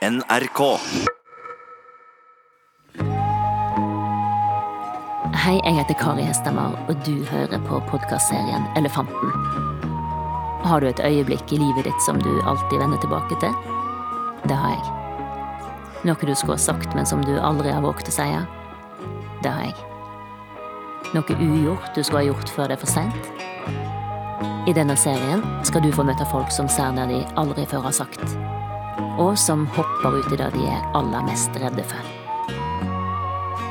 NRK. Hei, jeg heter Kari Hestemar, og du hører på podkastserien Elefanten. Har du et øyeblikk i livet ditt som du alltid vender tilbake til? Det har jeg. Noe du skulle ha sagt, men som du aldri har våget å si? Det har jeg. Noe ugjort du skulle ha gjort før det er for seint? I denne serien skal du få møte folk som ser de aldri før har sagt, og som hopper ut i det de er aller mest redde for.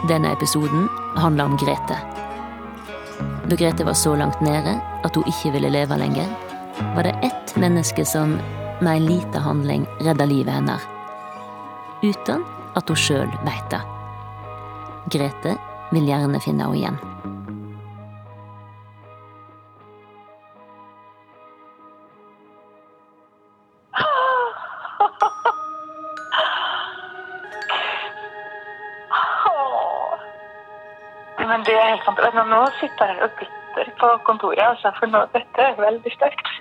Denne episoden handler om Grete. Da Grete var så langt nede at hun ikke ville leve lenger, var det ett menneske som med en liten handling redda livet hennes. Uten at hun sjøl veit det. Grete vil gjerne finne henne igjen. Men det er helt fantastisk. Nå sitter jeg og glitter på kontoret, altså, for nå, dette er veldig sterkt.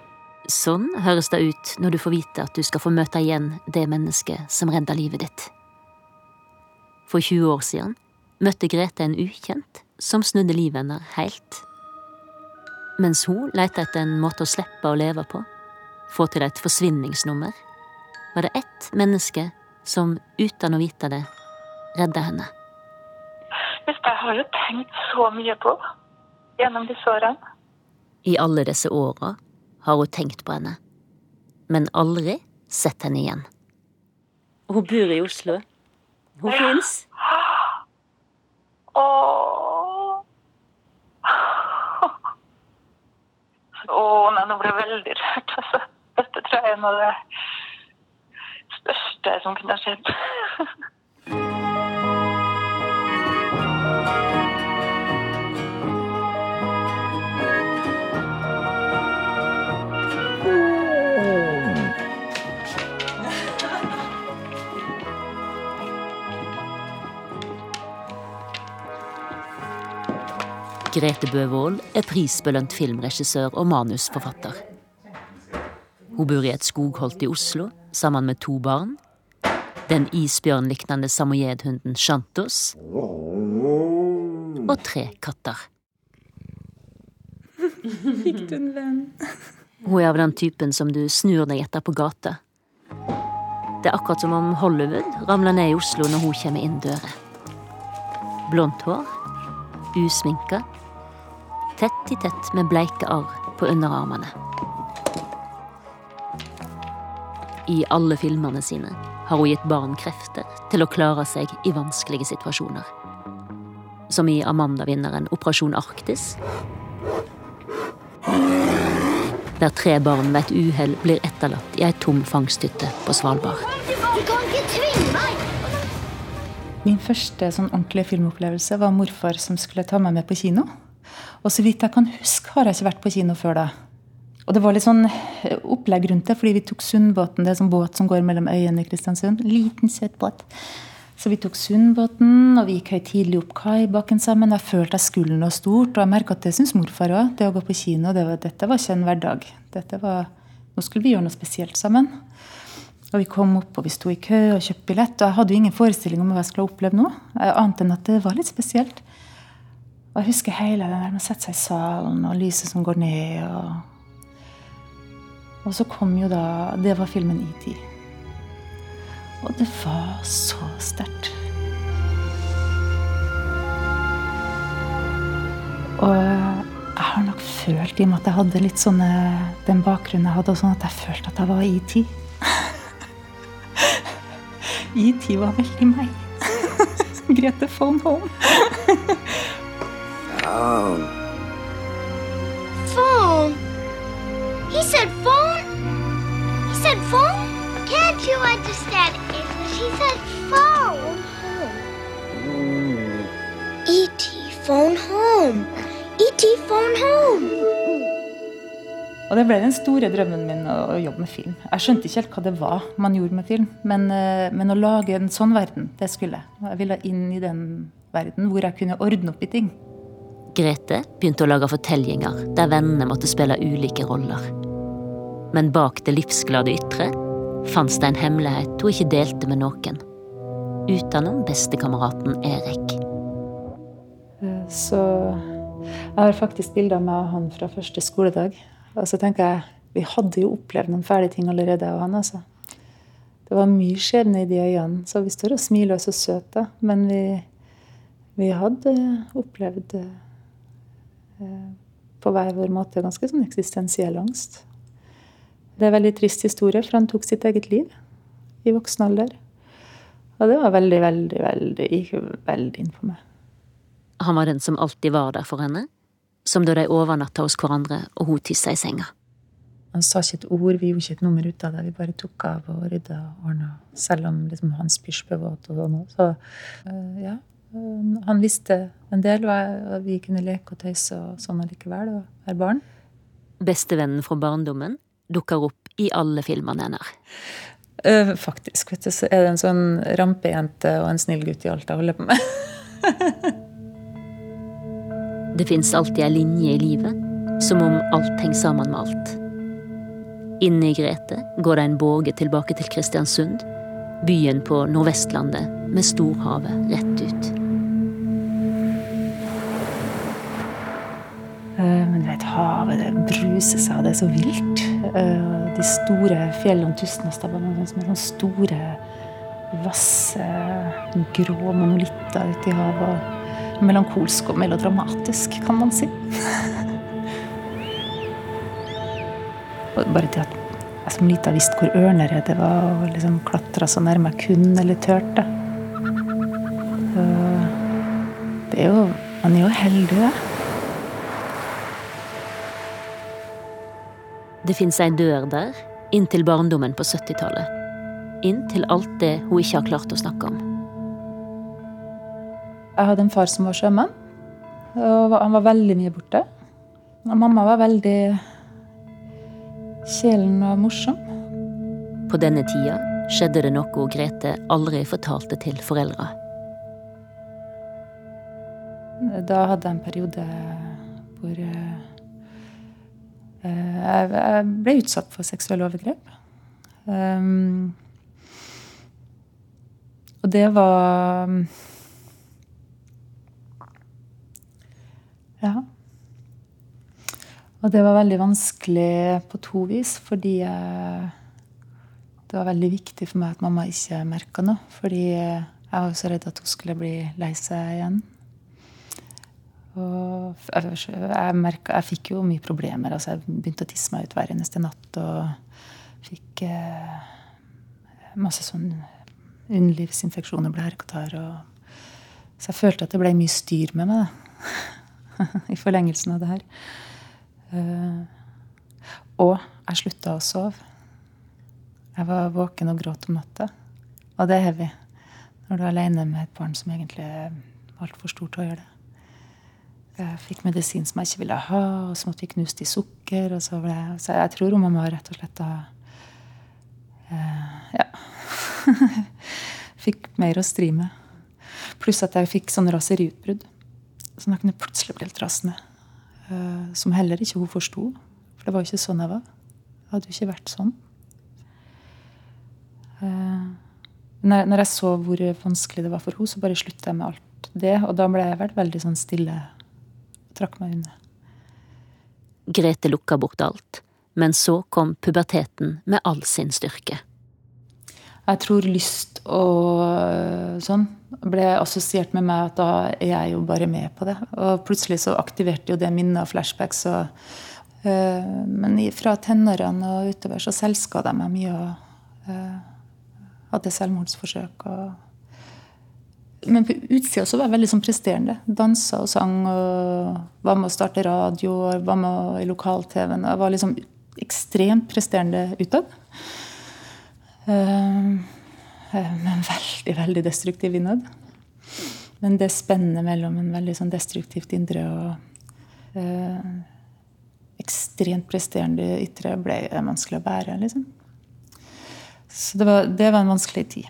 Sånn høres det ut når du får vite at du skal få møte igjen det mennesket som redda livet ditt. For 20 år siden møtte Grete en ukjent som snudde livet hennes helt. Mens hun lette etter en måte å slippe å leve på, få til et forsvinningsnummer, var det ett menneske som uten å vite det, redda henne. Dette har jo tenkt så mye på gjennom disse årene. I alle disse åra har hun tenkt på henne, men aldri sett henne igjen. Hun bor i Oslo. Hun Ja. fins. Åh. Åh, nei, nå ble jeg veldig rørt, altså. Dette tror jeg er noe av det største som kunne skjedd. Grete Bøvold er prisbelønt filmregissør og manusforfatter. Hun bor i et skogholt i Oslo sammen med to barn. Den isbjørnliknende samojedhunden Shantos. Og tre katter. Fikk du en venn? Hun er av den typen som du snur deg etter på gata. Det er akkurat som om Hollywood ramler ned i Oslo når hun kommer inn døra. Blondt hår, usminka, tett i tett med bleike arr på underarmene. I alle filmene sine har hun gitt barn krefter til å klare seg i vanskelige situasjoner. Som i Amanda-vinneren Operasjon Arktis, der tre barn ved et uhell blir etterlatt i ei tom fangsthytte på Svalbard. Du kan ikke tvinge meg! Min første sånn ordentlige filmopplevelse var morfar som skulle ta meg med på kino. Og så vidt jeg kan huske, har jeg ikke vært på kino før da. Og det var litt sånn eh, opplegg rundt det, fordi vi tok Sundbåten. Det er sånn båt som går mellom øyene i Kristiansund. Liten, søt båt. Så vi tok Sundbåten, og vi gikk høytidelig opp kaibakken sammen. Jeg følte jeg skulle noe stort, og jeg merka at det syns morfar òg. Det å gå på kino, det var, dette var ikke en hverdag. Dette var, nå skulle vi gjøre noe spesielt sammen. Og vi kom opp, og vi sto i kø og kjøpte billett. Og jeg hadde jo ingen forestilling om hva jeg skulle oppleve nå. eh, Annet enn at det var litt spesielt. Og jeg husker hele det der med å sette seg i salen, og lyset som går ned. Og, og så kom jo da Det var filmen ET. Og det var så sterkt. Og jeg har nok følt, i og med at jeg hadde litt sånne den bakgrunnen jeg hadde, og sånn at jeg følte at jeg var ET. ET var veldig meg. Grete Phone Home. Phone. He said phone. He said phone. Can't you understand English? He said phone. Home. E.T. phone home. E.T. phone home. Og det ble den store drømmen min å, jobbe med film. Jeg skjønte ikke helt hva det var man gjorde med film, men, eh, men å lage en sånn verden, det skulle jeg. Jeg ville inn i den verden hvor jeg kunne ordne opp i ting. Grete begynte å lage fortellinger der vennene måtte spille ulike roller. Men bak det livsglade ytre fantes det en hemmelighet hun ikke delte med noen, utenom bestekameraten Erik. Eh, så jeg har faktisk bilder med han fra første skoledag. Og så tenker jeg vi hadde jo opplevd noen fæle ting allerede av han. altså. Det var mye skjebne i de øynene. Så vi står og smiler og er så søte. Men vi, vi hadde opplevd eh, på hver vår måte ganske sånn eksistensiell angst. Det er en veldig trist historie, for han tok sitt eget liv i voksen alder. Og det var veldig, veldig, veldig, gikk veldig inn på meg. Han var den som alltid var der for henne, som da de overnatta hos hverandre og hun tissa i senga. Han sa ikke et ord, vi gjorde ikke et nummer ut av det. Vi bare tok av og rydda og ordna. Selv om liksom, han spysj ble våt og sånn. Så uh, ja. Han visste en del, og vi kunne leke og tøyse og sånn allikevel, og være barn. Bestevennen fra barndommen dukker opp i alle filmene hennes. Uh, faktisk, vet du, så er det en sånn rampejente og en snill gutt i alt jeg holder på med. det fins alltid ei linje i livet, som om alt henger sammen med alt. Inne i Grete går det en båge tilbake til Kristiansund, byen på Nordvestlandet med storhavet rett ut. Eh, men du vet, havet det bruser seg, og det er så vilt. Eh, de store fjellene Tustnadstabbene som er sånne store, vasse, grå monolitter ute i havet. Melankolsk og melodramatisk, kan man si. Bare til at jeg som lita visste hvor ørneredet var, og liksom klatra så nærme jeg kunne eller turte. Det er jo Man er jo heldig, det. Det fins ei dør der, inn til barndommen på 70-tallet. Inn til alt det hun ikke har klart å snakke om. Jeg hadde en far som var sjømann. og Han var veldig mye borte. Og mamma var veldig Kjelen og morsom. På denne tida skjedde det noe Grete aldri fortalte til foreldra. Da hadde jeg en periode hvor eh, jeg ble utsatt for seksuelle overgrep. Um, og det var Ja. Og det var veldig vanskelig på to vis, fordi det var veldig viktig for meg at mamma ikke merka noe. Fordi jeg var så redd at hun skulle bli lei seg igjen. Og jeg, merket, jeg fikk jo mye problemer. altså Jeg begynte å tisse meg ut hver eneste natt. Og fikk eh, masse sånn underlivsinfeksjoner, blærekatarr. Så jeg følte at det ble mye styr med meg i forlengelsen av det her. Uh, og jeg slutta å sove. Jeg var våken og gråt om natta. Og det er heavy når du er aleine med et barn som egentlig er altfor stort til å gjøre det. Jeg fikk medisin som jeg ikke ville ha, og så måtte vi knust i sukker. Og så, ble, så jeg tror hun mamma rett og slett da uh, Ja. fikk mer å stri med. Pluss at jeg fikk sånn raseriutbrudd. Sånn at jeg plutselig ble helt rasende. Uh, som heller ikke hun forsto. For det var jo ikke sånn jeg var. Jeg hadde jo ikke vært sånn. Uh, når jeg så hvor vanskelig det var for henne, så bare slutta jeg med alt det. Og da ble jeg veldig sånn stille. Og trakk meg unna. Grete lukka bort alt. Men så kom puberteten med all sin styrke. Jeg tror lyst og øh, sånn ble assosiert med meg at da er jeg jo bare med på det. Og plutselig så aktiverte jo det minnet og flashbacks. Og, øh, men fra tenårene og utover så selvskada jeg meg mye og øh, hadde selvmordsforsøk. Og men på utsida så var jeg veldig sånn presterende. Dansa og sang og var med å starte radio og var med i lokal-TV-en. Jeg var liksom ekstremt presterende utad. Eh, en men veldig, veldig destruktiv innad. Men det spennet mellom en veldig sånn destruktivt indre og eh, ekstremt presterende ytre ble vanskelig å bære. liksom. Så det var, det var en vanskelig tid.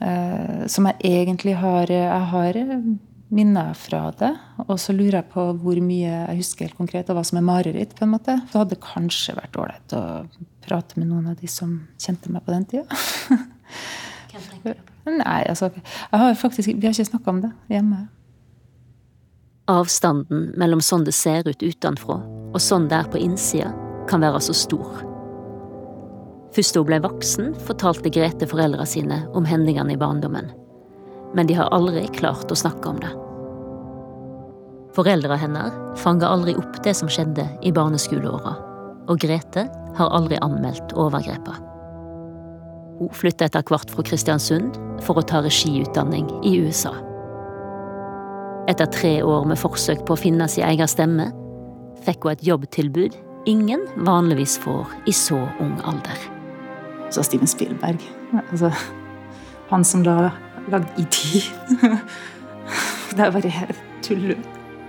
Eh, som jeg egentlig har Jeg har minner fra det. Og så lurer jeg på hvor mye jeg husker helt konkret, og hva som er mareritt. på en måte. For det hadde kanskje vært ålreit å prate med noen av de som kjente meg på den tida. Hvem tenker du på? Nei, altså, har faktisk, Vi har ikke snakka om det hjemme. Avstanden mellom sånn det ser ut utenfra, og sånn det er på innsida, kan være så stor. Først da hun ble voksen, fortalte Grete foreldra sine om hendelsene i barndommen. Men de har aldri klart å snakke om det. Foreldra hennes fanga aldri opp det som skjedde i barneskoleåra, og Grete har aldri anmeldt overgrepet. Hun flytta etter hvert fra Kristiansund for å ta regiutdanning i USA. Etter tre år med forsøk på å finne sin egen stemme, fikk hun et jobbtilbud ingen vanligvis får i så ung alder. Så Steven Spielberg. Altså, han som da lagde tid. det er bare helt tull.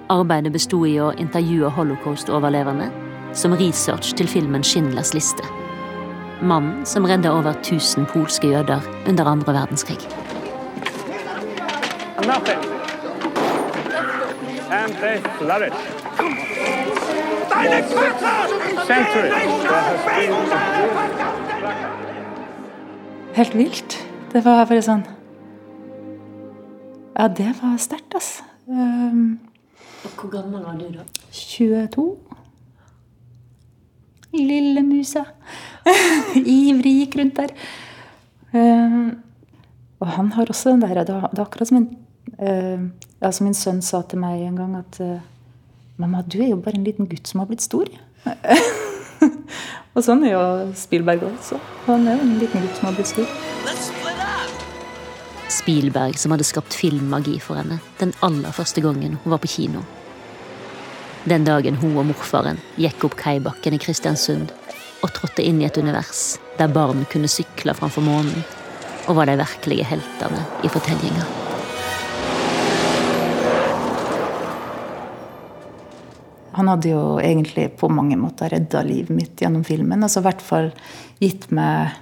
Arbeidet besto i å intervjue holocaust-overleverne som research til filmen Schindlers liste. Mannen som redda over 1000 polske jøder under andre verdenskrig. Helt vilt. Det var bare sånn Ja, det var sterkt, altså. Um, Hvor gammel var du da? 22. Lille musa. Ivrig gikk rundt der. Um, og han har også den der Det er akkurat som en uh, altså Min sønn sa til meg en gang at uh, Mamma, du er jo bare en liten gutt som har blitt stor. og sånn er jo Spielberg også. Han er jo en liten gutt som har blitt stor. Spielberg som hadde skapt filmmagi for henne den aller første gangen hun var på kino. Den dagen hun og morfaren gikk opp kaibakken i Kristiansund og trådte inn i et univers der barn kunne sykle framfor månen og var de virkelige heltene i fortellinga. Han hadde jo egentlig på mange måter redda livet mitt gjennom filmen. altså i hvert fall gitt meg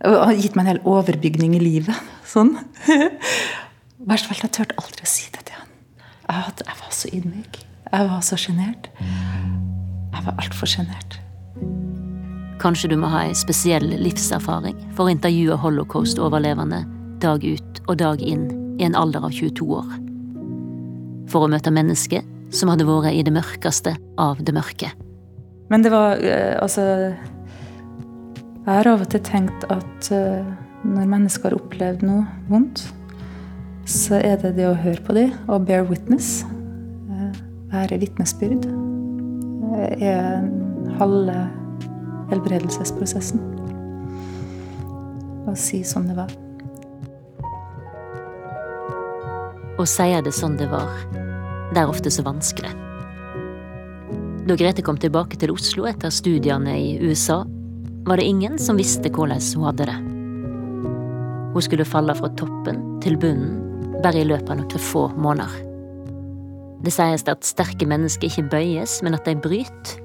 gitt meg en hel overbygning i livet. Sånn. I hvert fall jeg turte aldri å si det til han. Jeg, var så ydmyk. Jeg var så sjenert. Jeg var altfor sjenert. Kanskje du må ha ei spesiell livserfaring for å intervjue holocaust-overlevende dag ut og dag inn i en alder av 22 år. For å møte mennesker som hadde vært i det mørkeste av det mørke. Men det var eh, altså Jeg har av og til tenkt at uh, når mennesker har opplevd noe vondt, så er det det å høre på dem og bear witness, uh, være vitnesbyrd, Det er halve helbredelsesprosessen. Å si som det var. Å si det sånn det var, det er ofte så vanskelig. Da Grete kom tilbake til Oslo etter studiene i USA, var det ingen som visste hvordan hun hadde det. Hun skulle falle fra toppen til bunnen bare i løpet av noen få måneder. Det sies at sterke mennesker ikke bøyes, men at de bryter.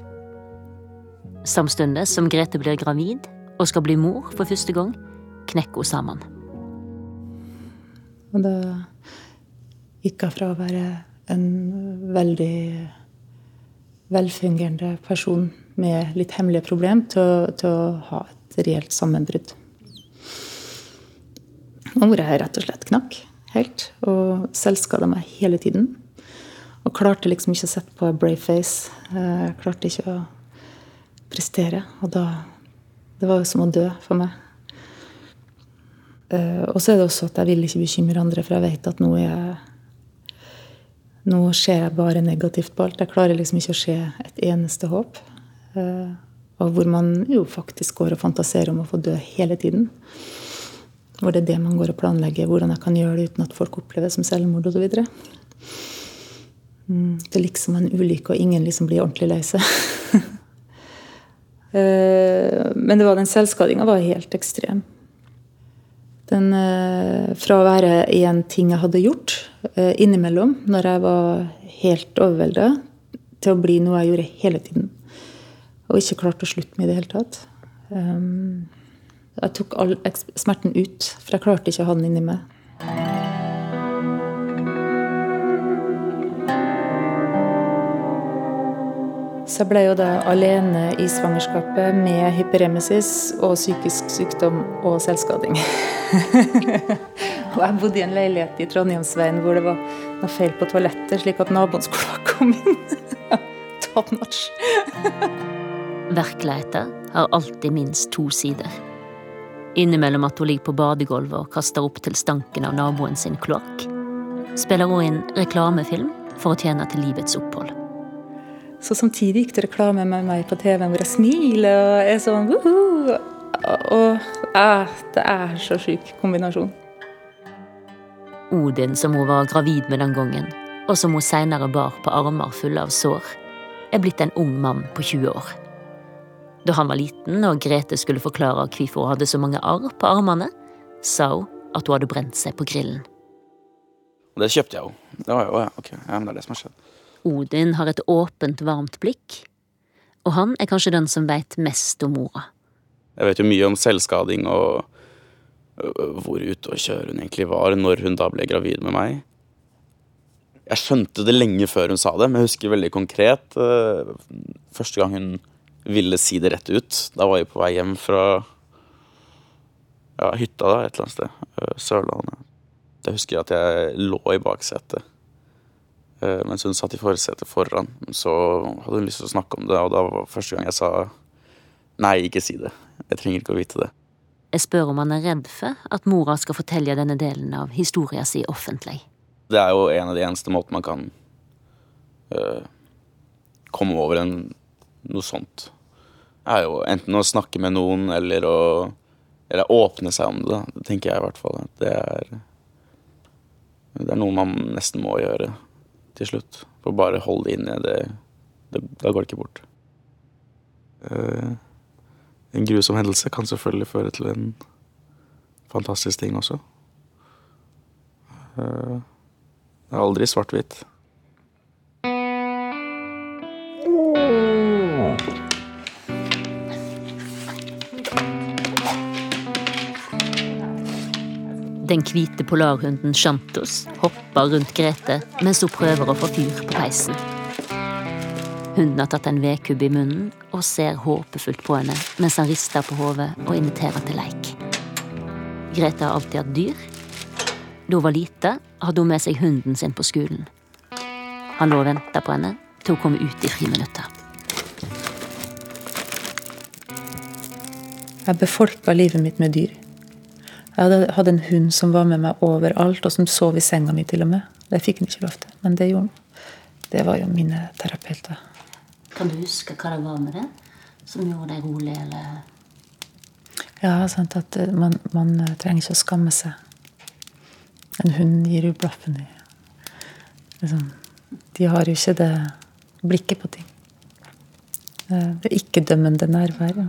Samtidig som Grete blir gravid og skal bli mor for første gang, knekker hun sammen. Og da gikk hun fra å være en veldig velfungerende person med litt hemmelige problem til, til å ha et reelt sammenbrudd. Og hvor jeg rett og slett knakk helt. Og selvskada meg hele tiden. Og klarte liksom ikke å sette på brave face. Jeg klarte ikke å prestere. Og da Det var jo som å dø for meg. Og så er det også at jeg vil ikke bekymre andre, for jeg vet at nå er jeg nå ser jeg bare negativt på alt. Jeg klarer liksom ikke å se et eneste håp. Uh, og hvor man jo faktisk går og fantaserer om å få dø hele tiden. Hvor det er det man går og planlegger, hvordan jeg kan gjøre det uten at folk opplever det som selvmord osv. Mm, det er liksom en ulykke, og ingen liksom blir ordentlig lei seg. uh, men det var den selvskadinga var helt ekstrem. Den, fra å være en ting jeg hadde gjort innimellom, når jeg var helt overvelda, til å bli noe jeg gjorde hele tiden. Og ikke klarte å slutte med i det hele tatt. Um, jeg tok all smerten ut, for jeg klarte ikke å ha den inni meg. Så jeg ble jo da alene i svangerskapet med hyperemesis og psykisk sykdom og selvskading. og jeg bodde i en leilighet i Trondheimsveien hvor det var noe feil på toalettet, slik at naboen skulle ha kommet inn. Top notch. Virkeligheten har alltid minst to sider. Innimellom at hun ligger på badegulvet og kaster opp til stanken av naboen sin kloakk, spiller hun inn reklamefilm for å tjene til livets opphold. Så samtidig gikk det reklame med meg på TV hvor jeg smiler og er sånn woohoo. Og ah, det er så sjuk kombinasjon. Odin, som hun var gravid med den gangen, og som hun seinere bar på armer fulle av sår, er blitt en ung mann på 20 år. Da han var liten og Grete skulle forklare hvorfor hun hadde så mange arr på armene, sa hun at hun hadde brent seg på grillen. Det kjøpte jeg jo. Det var jo, ja, ok, ja, men det er det som har skjedd. Odin har et åpent, varmt blikk, og han er kanskje den som veit mest om mora. Jeg vet jo mye om selvskading og øh, hvor ute å kjøre hun egentlig var når hun da ble gravid med meg. Jeg skjønte det lenge før hun sa det, men jeg husker veldig konkret øh, første gang hun ville si det rett ut. Da var jeg på vei hjem fra ja, hytta da, et eller annet sted. øh, Sørlandet. Jeg husker at jeg lå i baksetet Eh, mens hun satt i forsetet foran. Så hadde hun lyst til å snakke om det, og da var første gang jeg sa nei, ikke si det. Jeg trenger ikke å vite det. Jeg spør om han er redd for at mora skal fortelle denne delen av historien sin offentlig. Det er jo en av de eneste måtene man kan øh, komme over en, noe sånt. Er jo enten å snakke med noen eller å eller åpne seg om det. Det tenker jeg i hvert fall. Det er, det er noe man nesten må gjøre til slutt. For bare holde det inne, det, det, da går det ikke bort. Uh, en grusom hendelse kan selvfølgelig føre til en fantastisk ting også. Uh, det er aldri svart-hvitt. Den hvite polarhunden Shantos hopper rundt Grete mens hun prøver å få fyr på peisen. Hunden har tatt en vedkubb i munnen og ser håpefullt på henne mens han rister på hodet og inviterer til leik. Grete har alltid hatt dyr. Da hun var lite, hadde hun med seg hunden sin på skolen. Han lå og venta på henne til hun kom ut i friminuttet. Jeg befolka livet mitt med dyr. Jeg hadde, en hund som var med meg overalt, og som sov i senga mi til og med. Det fikk han ikke lov til, men det gjorde han. Det var jo mine terapeuter. Kan du huske hva det var med det som gjorde deg rolig, eller Ja, sant at eh, man, man eh, trenger ikke å skamme seg. En hund gir jo blaffen i liksom, De har jo ikke det blikket på ting. Eh, Det ikke-dømmende nærvær.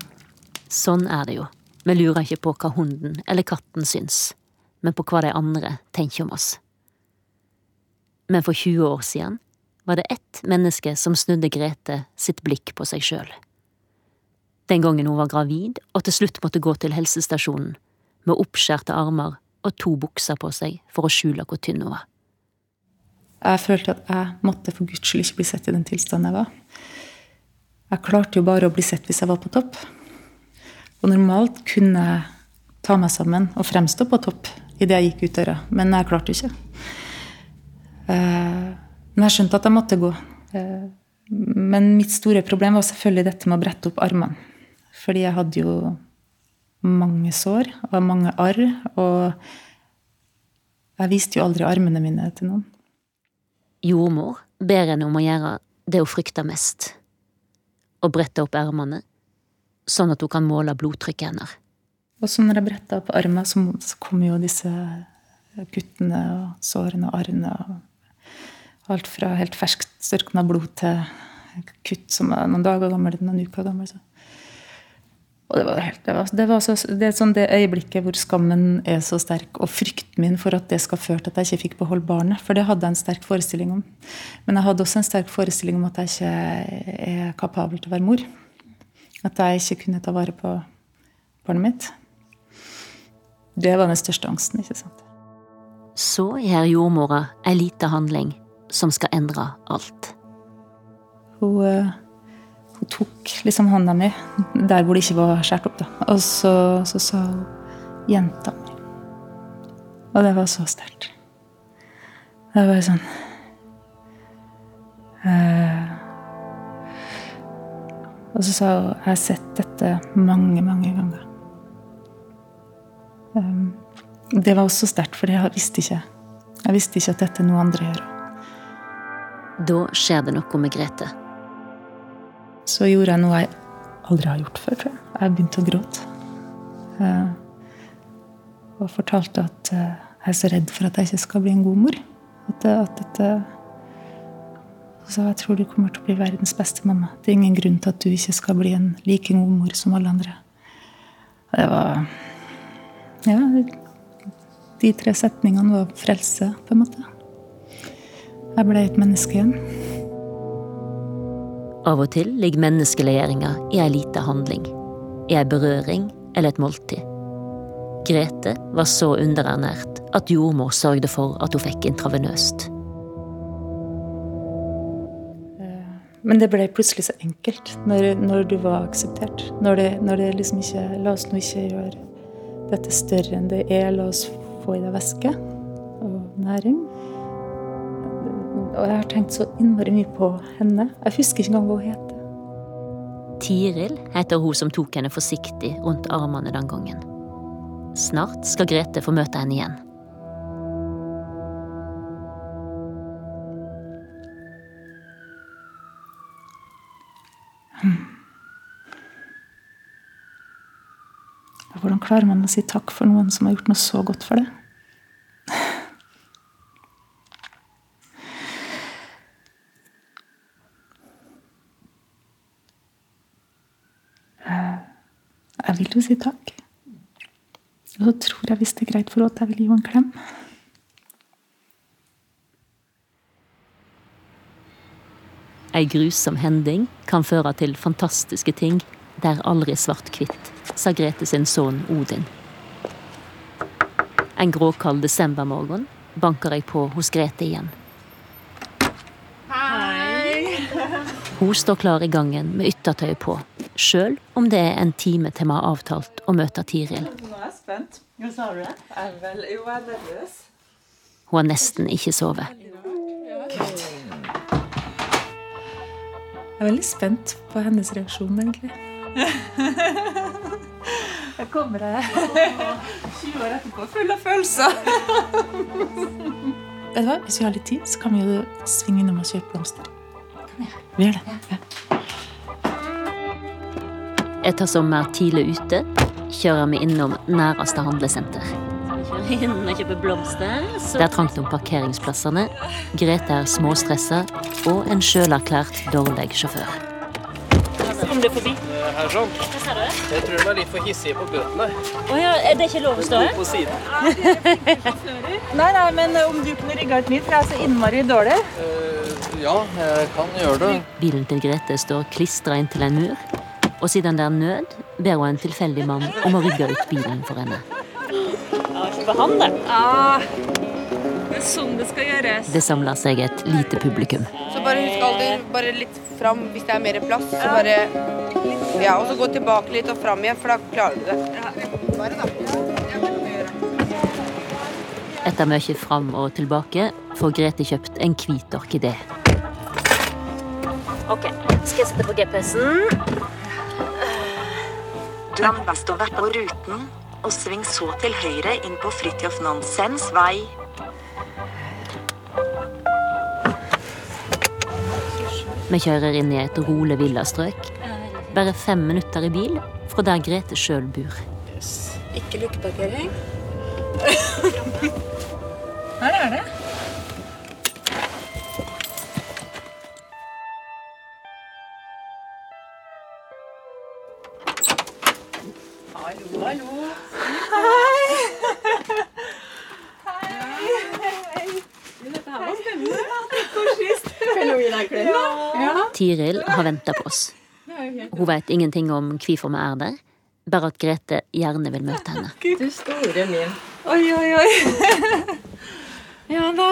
Sånn er det jo. Vi lurer ikke på hva hunden eller katten syns, men på hva de andre tenker om oss. Men for 20 år siden var det ett menneske som snudde Grete sitt blikk på seg sjøl. Den gangen hun var gravid og til slutt måtte gå til helsestasjonen med oppskjærte armer og to bukser på seg for å skjule hvor tynn hun var. Jeg følte at jeg måtte for guds skyld ikke bli sett i den tilstanden jeg var. Jeg klarte jo bare å bli sett hvis jeg var på topp. Og normalt kunne jeg ta meg sammen og fremstå på topp idet jeg gikk ut døra, men jeg klarte ikke. Eh, Men jeg skjønte at jeg måtte gå. Eh, Men mitt store problem var selvfølgelig dette med å brette opp armene. Fordi jeg hadde jo mange sår og mange arr, og jeg viste jo aldri armene mine til noen. Jordmor ber henne om å gjøre det hun frykter mest. Å brette opp ermene, sånn at hun kan måle blodtrykket hennes. Og så når jeg bretta opp armen, så, så kom jo disse kuttene og sårene og arrene. Og alt fra helt ferskt størkna blod til kutt som er noen dager gammel, noen uker gammel. Så. Og det var helt, det var, det var så, det er sånn det øyeblikket hvor skammen er så sterk, og frykten min for at det skal føre til at jeg ikke fikk beholde barnet. For det hadde jeg en sterk forestilling om. Men jeg hadde også en sterk forestilling om at jeg ikke er kapabel til å være mor. At jeg ikke kunne ta vare på barnet mitt. Det var den største angsten. ikke sant? Så gjør jordmora ei lita handling som skal endre alt. Hun, eh, Hun tok liksom hånda mi der hvor det ikke var skåret opp. da. Og så, så sa hun 'jenta mi'. Og det var så sterkt. Det var jo sånn eh, Og så sa hun 'jeg har sett dette mange, mange ganger'. Um, det var også sterkt, for jeg visste ikke Jeg visste ikke at dette er noe andre gjør. Da skjer det noe med Grete. Så gjorde jeg noe jeg aldri har gjort før, tror jeg. Jeg begynte å gråte. Uh, og fortalte at uh, jeg er så redd for at jeg ikke skal bli en god mor. At, at dette Så sa jeg tror du kommer til å bli verdens beste mamma. Det er ingen grunn til at du ikke skal bli en like god mor som alle andre. Og det var Ja, de tre setningene var frelse, på en måte. Jeg ble et menneske igjen. Av og til ligger menneskeliggjøringa i ei lita handling, i ei berøring eller et måltid. Grete var så underernært at jordmor sørgde for at hun fikk intravenøst. Men det ble plutselig så enkelt når, når du var akseptert. Når det, når det liksom ikke La oss nå ikke gjøre dette større enn det er. La oss få i deg væske og næring. Og jeg har tenkt så innmari mye på henne. Jeg husker ikke engang hva hun heter. Tiril heter hun som tok henne forsiktig rundt armene den gangen. Snart skal Grete få møte henne igjen. Hvordan klarer man å si takk for noen som har gjort noe så godt for det? Jeg vil jo si takk. Og så tror jeg hvis det er greit for henne at jeg vil gi henne en klem. Ei grusom hending kan føre til fantastiske ting. Det er aldri svart-hvitt, sa Grete sin sønn Odin. En gråkald desembermorgen banker jeg på hos Grete igjen. Hei! Hun står klar i gangen med yttertøyet på, sjøl om det er en time til vi har avtalt å møte Tiril. Nå er jeg spent. Hva sa du? Jeg er vel, jo, jeg er nervøs. Hun har nesten ikke sovet. Jeg er veldig spent på hennes reaksjon, egentlig. Jeg kommer her 20 år etterpå, full av følelser. Vet du hva? Hvis vi har litt tid, så kan vi jo svinge innom og kjøpe blomster. Vi gjør det. Ja. Etter som er tidlig ute, kjører vi innom næreste handlesenter. Inn og kjøpe blomster. Det er trangt om parkeringsplassene. Grete er småstressa og en sjølerklært dårlig sjåfør. Kom du forbi? Her sånn. Jeg tror de er litt for hissige på bøtene. Oh, ja, er det ikke lov å stå her? På siden. Nei, nei, men om du kunne rigga ut mitt, for jeg er så innmari dårlig. Eh, ja, jeg kan gjøre det. Bilen til Grete står klistra inntil en mur, og siden det er nød, ber hun en tilfeldig mann om å rygge ut bilen for henne. Ja, han. Ah, det er sånn det skal gjøres. Det samler seg et lite publikum. Så bare husk alltid bare litt fram hvis det er mer plass. Så bare Ja, og så gå tilbake litt og fram igjen, for da klarer du det. Bare da. Etter mye fram og tilbake får Grete kjøpt en hvit orkidé. Ok, skal jeg sette på GPS-en? Landbest å være på ruten, og sving så til høyre inn på Fridtjof Nansens vei. Vi kjører inn i et rolig villastrøk. Bare fem minutter i bil fra der Grete sjøl bor. Ikke lukkeparkering. Her er det. Har venta på oss. Hun veit ingenting om hvorfor vi er der, bare at Grete gjerne vil møte henne. Du store min. Oi, oi, oi. Ja da.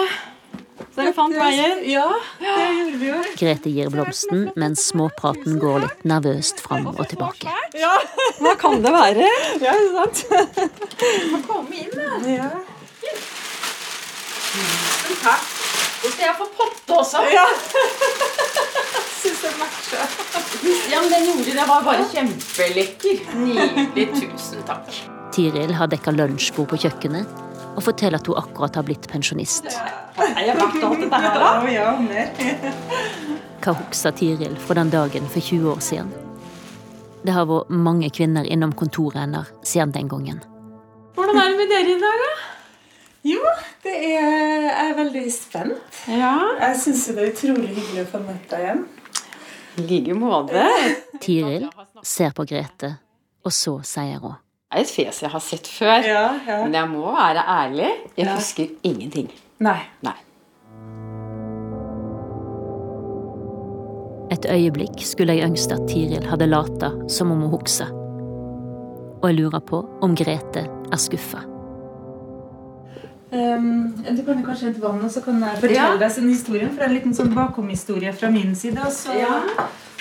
Så dere fant veien? Ja, det gjorde vi jo. Grete gir blomsten, mens småpraten går litt nervøst fram og tilbake. Ja. Hva kan det være? Ja, ikke sant? Må komme inn, da. Ja. Tusen takk. Og skal jeg få potte også? Ja. Syns den matcha. Ja, men den gjorde det. Var bare kjempelekker. Nydelig. Tusen takk. Tiril har dekka lunsjbord på kjøkkenet og forteller at hun akkurat har blitt pensjonist. Jeg har vært og dette her, da. Ja, mer. Hva husker Tiril fra den dagen for 20 år siden? Det har vært mange kvinner innom kontoret hennes siden den gangen. Hvordan er det med dere i dag, da? Jo, det er, jeg er veldig spent. Ja. Jeg syns det er utrolig hyggelig å få møte deg igjen. I like måte. Tiril ser på Grete, og så sier hun. Det er et fjes jeg har sett før. Ja, ja. Men jeg må være ærlig. Jeg Ja. husker ingenting. Nei. Nei. Et øyeblikk skulle jeg ønske at Tiril hadde lata som om hun huksa. Og jeg lurer på om Grete er skuffa. Um, du kan jo kanskje hente vann, og så kan jeg fortelle Ja. deg sin historie. For det er en liten sånn bakomhistorie fra min side også, Ja.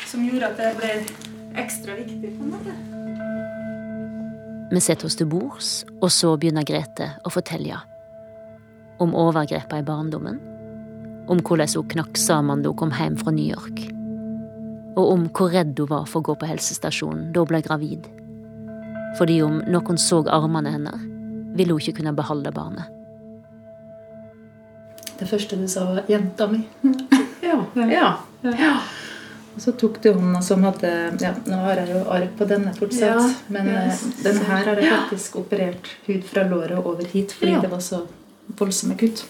som gjorde at det ble ekstra viktig. på en måte. Vi setter oss til bords, og så begynner Grete å fortelle. Om overgrepene i barndommen. Om hvordan hun knakk sammen da hun kom hjem fra New York. Og om hvor redd hun var for å gå på helsestasjonen da hun ble gravid. Fordi om noen så armene hennes, ville hun ikke kunne beholde barnet. Det første du sa, var 'jenta mi'. Ja. ja. ja. Og så tok du hånda som hadde ja, Nå har jeg jo arr på denne fortsatt, Ja, men yes. eh, den her har jeg faktisk operert hud fra låret over hit fordi Ja. det var så voldsomme kutt.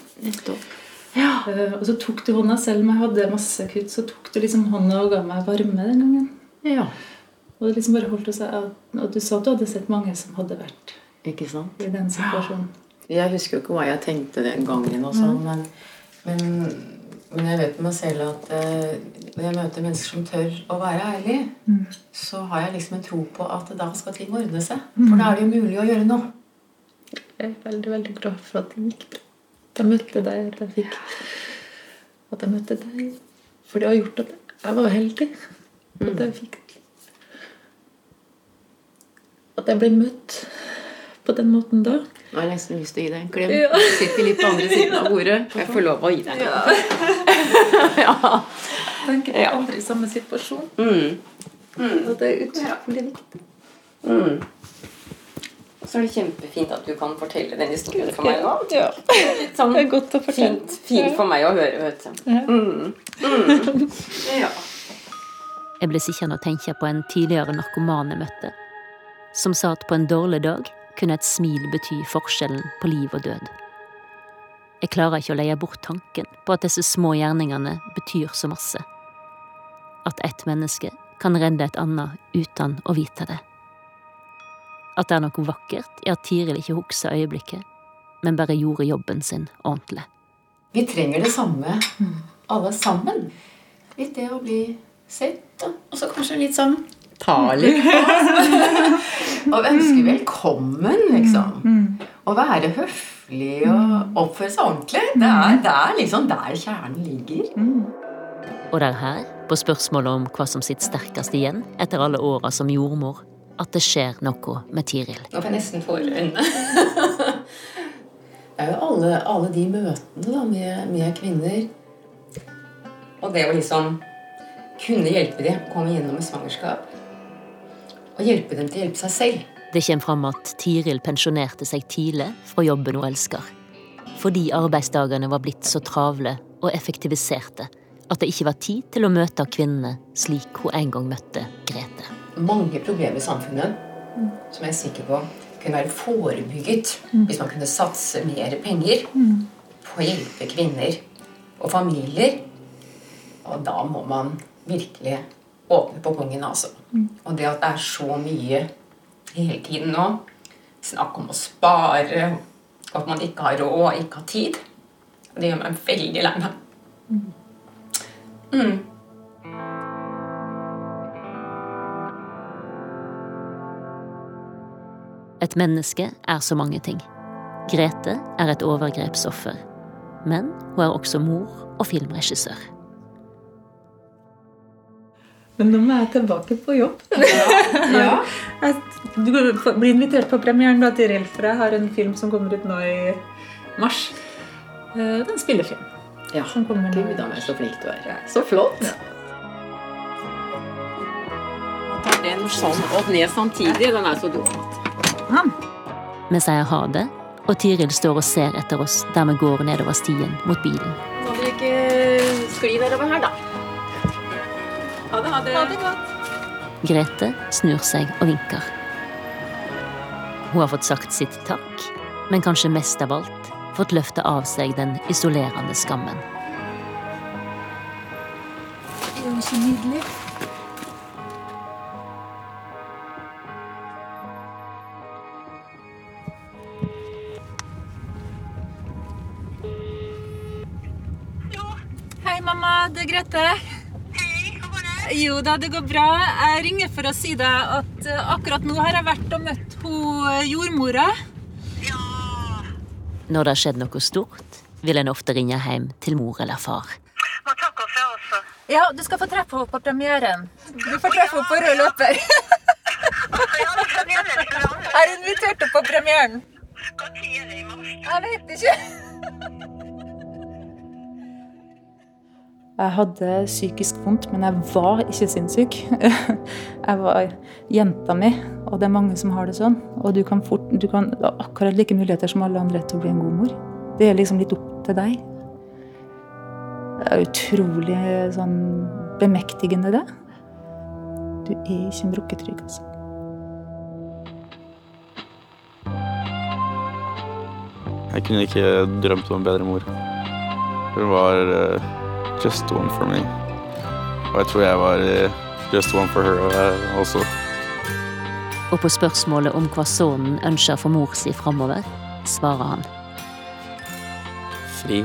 Eh, og så tok du hånda, selv om jeg hadde masse kutt, så tok du liksom hånda og ga meg varme den gangen. ja. Og det liksom bare holdt seg. Og du sa at du hadde sett mange som hadde vært i den situasjonen. Jeg husker jo ikke hva jeg tenkte den gangen, og sånn, men, men, men jeg vet med meg selv at eh, når jeg møter mennesker som tør å være ærlig, Mm. så har jeg liksom en tro på at da skal ting ordne seg. For da er det jo mulig å gjøre noe. Jeg er veldig, veldig glad for at det gikk bra. At jeg møtte deg, at jeg fikk At jeg møtte deg. For det har gjort at jeg var heldig. At jeg fikk At jeg ble møtt på den måten da. Nå har jeg nesten lyst til å gi deg en klem. Ja. Du sitter litt på andre siden av bordet, Kan jeg få lov å gi deg en klem. ja. Tenker på andre i samme situasjon. Mm. Og det er utrolig viktig. Mm. Så er det kjempefint at du kan fortelle den historien for meg nå. Ja. Litt sånn Det er godt å fortelle. fint, fint for meg å høre, vet du. Mm. Mm. Ja. Jeg ble sittende og tenke på en tidligere narkoman jeg møtte, som sa at på en dårlig dag kunne et smil bety forskjellen på liv og død. Jeg klarer ikke å leie bort tanken på at disse små gjerningene betyr så masse. At ett menneske kan redde et annet uten å vite det. At det er noe vakkert i at Tiril ikke husker øyeblikket, men bare gjorde jobben sin ordentlig. Vi trenger det samme, alle sammen. Litt det å bli sett, da. og så kanskje litt sånn ta litt på oss. og ønske velkommen, liksom. Å være høflig og oppføre seg ordentlig. Det er, det er liksom der kjernen ligger. Og det er her, på spørsmålet om hva som sitter sterkest igjen etter alle åra som jordmor, at det skjer noe med Tiril. Nå får jeg nesten øynene. det er jo alle, alle de møtene da, med, med kvinner. Og det å liksom kunne hjelpe dem å komme gjennom et svangerskap. Og hjelpe dem til å hjelpe seg selv. Det kommer fram at Tiril pensjonerte seg tidlig fra jobben hun elsker. Fordi arbeidsdagene var blitt så travle og effektiviserte at det ikke var tid til å møte kvinnene slik hun en gang møtte Grete. Mange problemer i samfunnet som jeg er sikker på kunne være forebygget hvis man kunne satse mer penger på å hjelpe kvinner og familier. Og da må man virkelig åpne på kongen altså. Og det at det er så mye hele tiden nå Snakk om å spare, og at man ikke har råd og ikke har tid. Det gjør meg veldig lei meg. Mm. Et menneske er så mange ting. Grete er et overgrepsoffer. Men hun er også mor og filmregissør. Men nå må jeg tilbake på jobb. Ja. Du blir invitert på premieren da, til Relfra har en film som kommer ut nå i mars. Eh, Det er en spillefilm. Ja. Som kommer nå. Gud a meg, så flink du er. Så flott. Tar den sånn opp ned samtidig. Den er så dum. Vi sier ha det, og Tiril står og ser etter oss der vi går nedover stien mot bilen. Må vi ikke skli nedover her, da? Ha det, ha det. Ha det godt. Grete snur seg og vinker. Hun har fått sagt sitt takk, men kanskje mest av alt fått løfte av seg den isolerende skammen. Det er jo så nydelig. Hei, mamma. Det er Grete. Hei, hva går det? Jo da, det går bra. Jeg ringer for å si deg at eh, akkurat nå har jeg vært og møtt hun jordmora. Ja. Når det har skjedd noe stort, vil en ofte ringe hjem til mor eller far. Ja, du skal få treffe henne på premieren. Du får treffe henne på rød løper. Jeg har invitert henne på premieren. Jeg vet ikke. Jeg hadde psykisk vondt, men jeg var ikke sinnssyk. Jeg var jenta mi, og det er mange som har det sånn. Og du kan, fort, du kan ha akkurat like muligheter som alle andre til å bli en god mor. Det er liksom litt opp til deg. Det er utrolig sånn bemektigende, det. Du er ikke en brukketrygg, altså. Jeg kunne ikke drømt om en bedre mor. Hun var eh, just one for me. Og jeg tror jeg var eh, just one for her eh, også. Og på spørsmålet om hva sønnen ønsker for mor si framover, svarer han. Fri.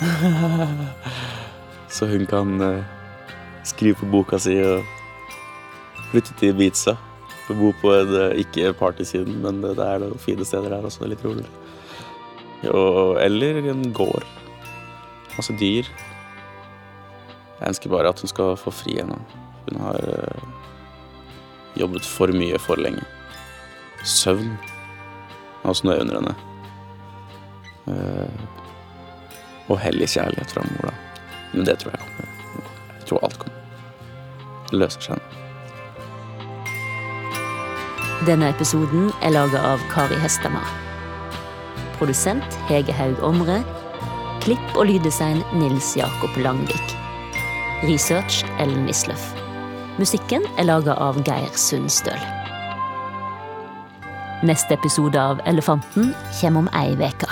Så hun kan eh, skrive på boka si og flytte til Ibiza. Og Bo på en, eh, ikke partysiden, men det, det er noen fine steder her også. Det er litt roligere. Og, eller en gård. Masse dyr. Jeg ønsker bare at hun skal få fri ennå. Hun har eh, jobbet for mye for lenge. Søvn er også noe jeg henne. Uh, og hellig kjærlighet framover, da. Men det tror jeg kommer. Jeg tror alt kommer. Det løser seg. Denne episoden er laga av Kari Hestemar. Produsent Hege Haug Omre. Klipp og lyddesign Nils Jakob Langvik. Research Ellen Isløff. Musikken er laga av Geir Sundstøl. Neste episode av Elefanten kommer om ei uke.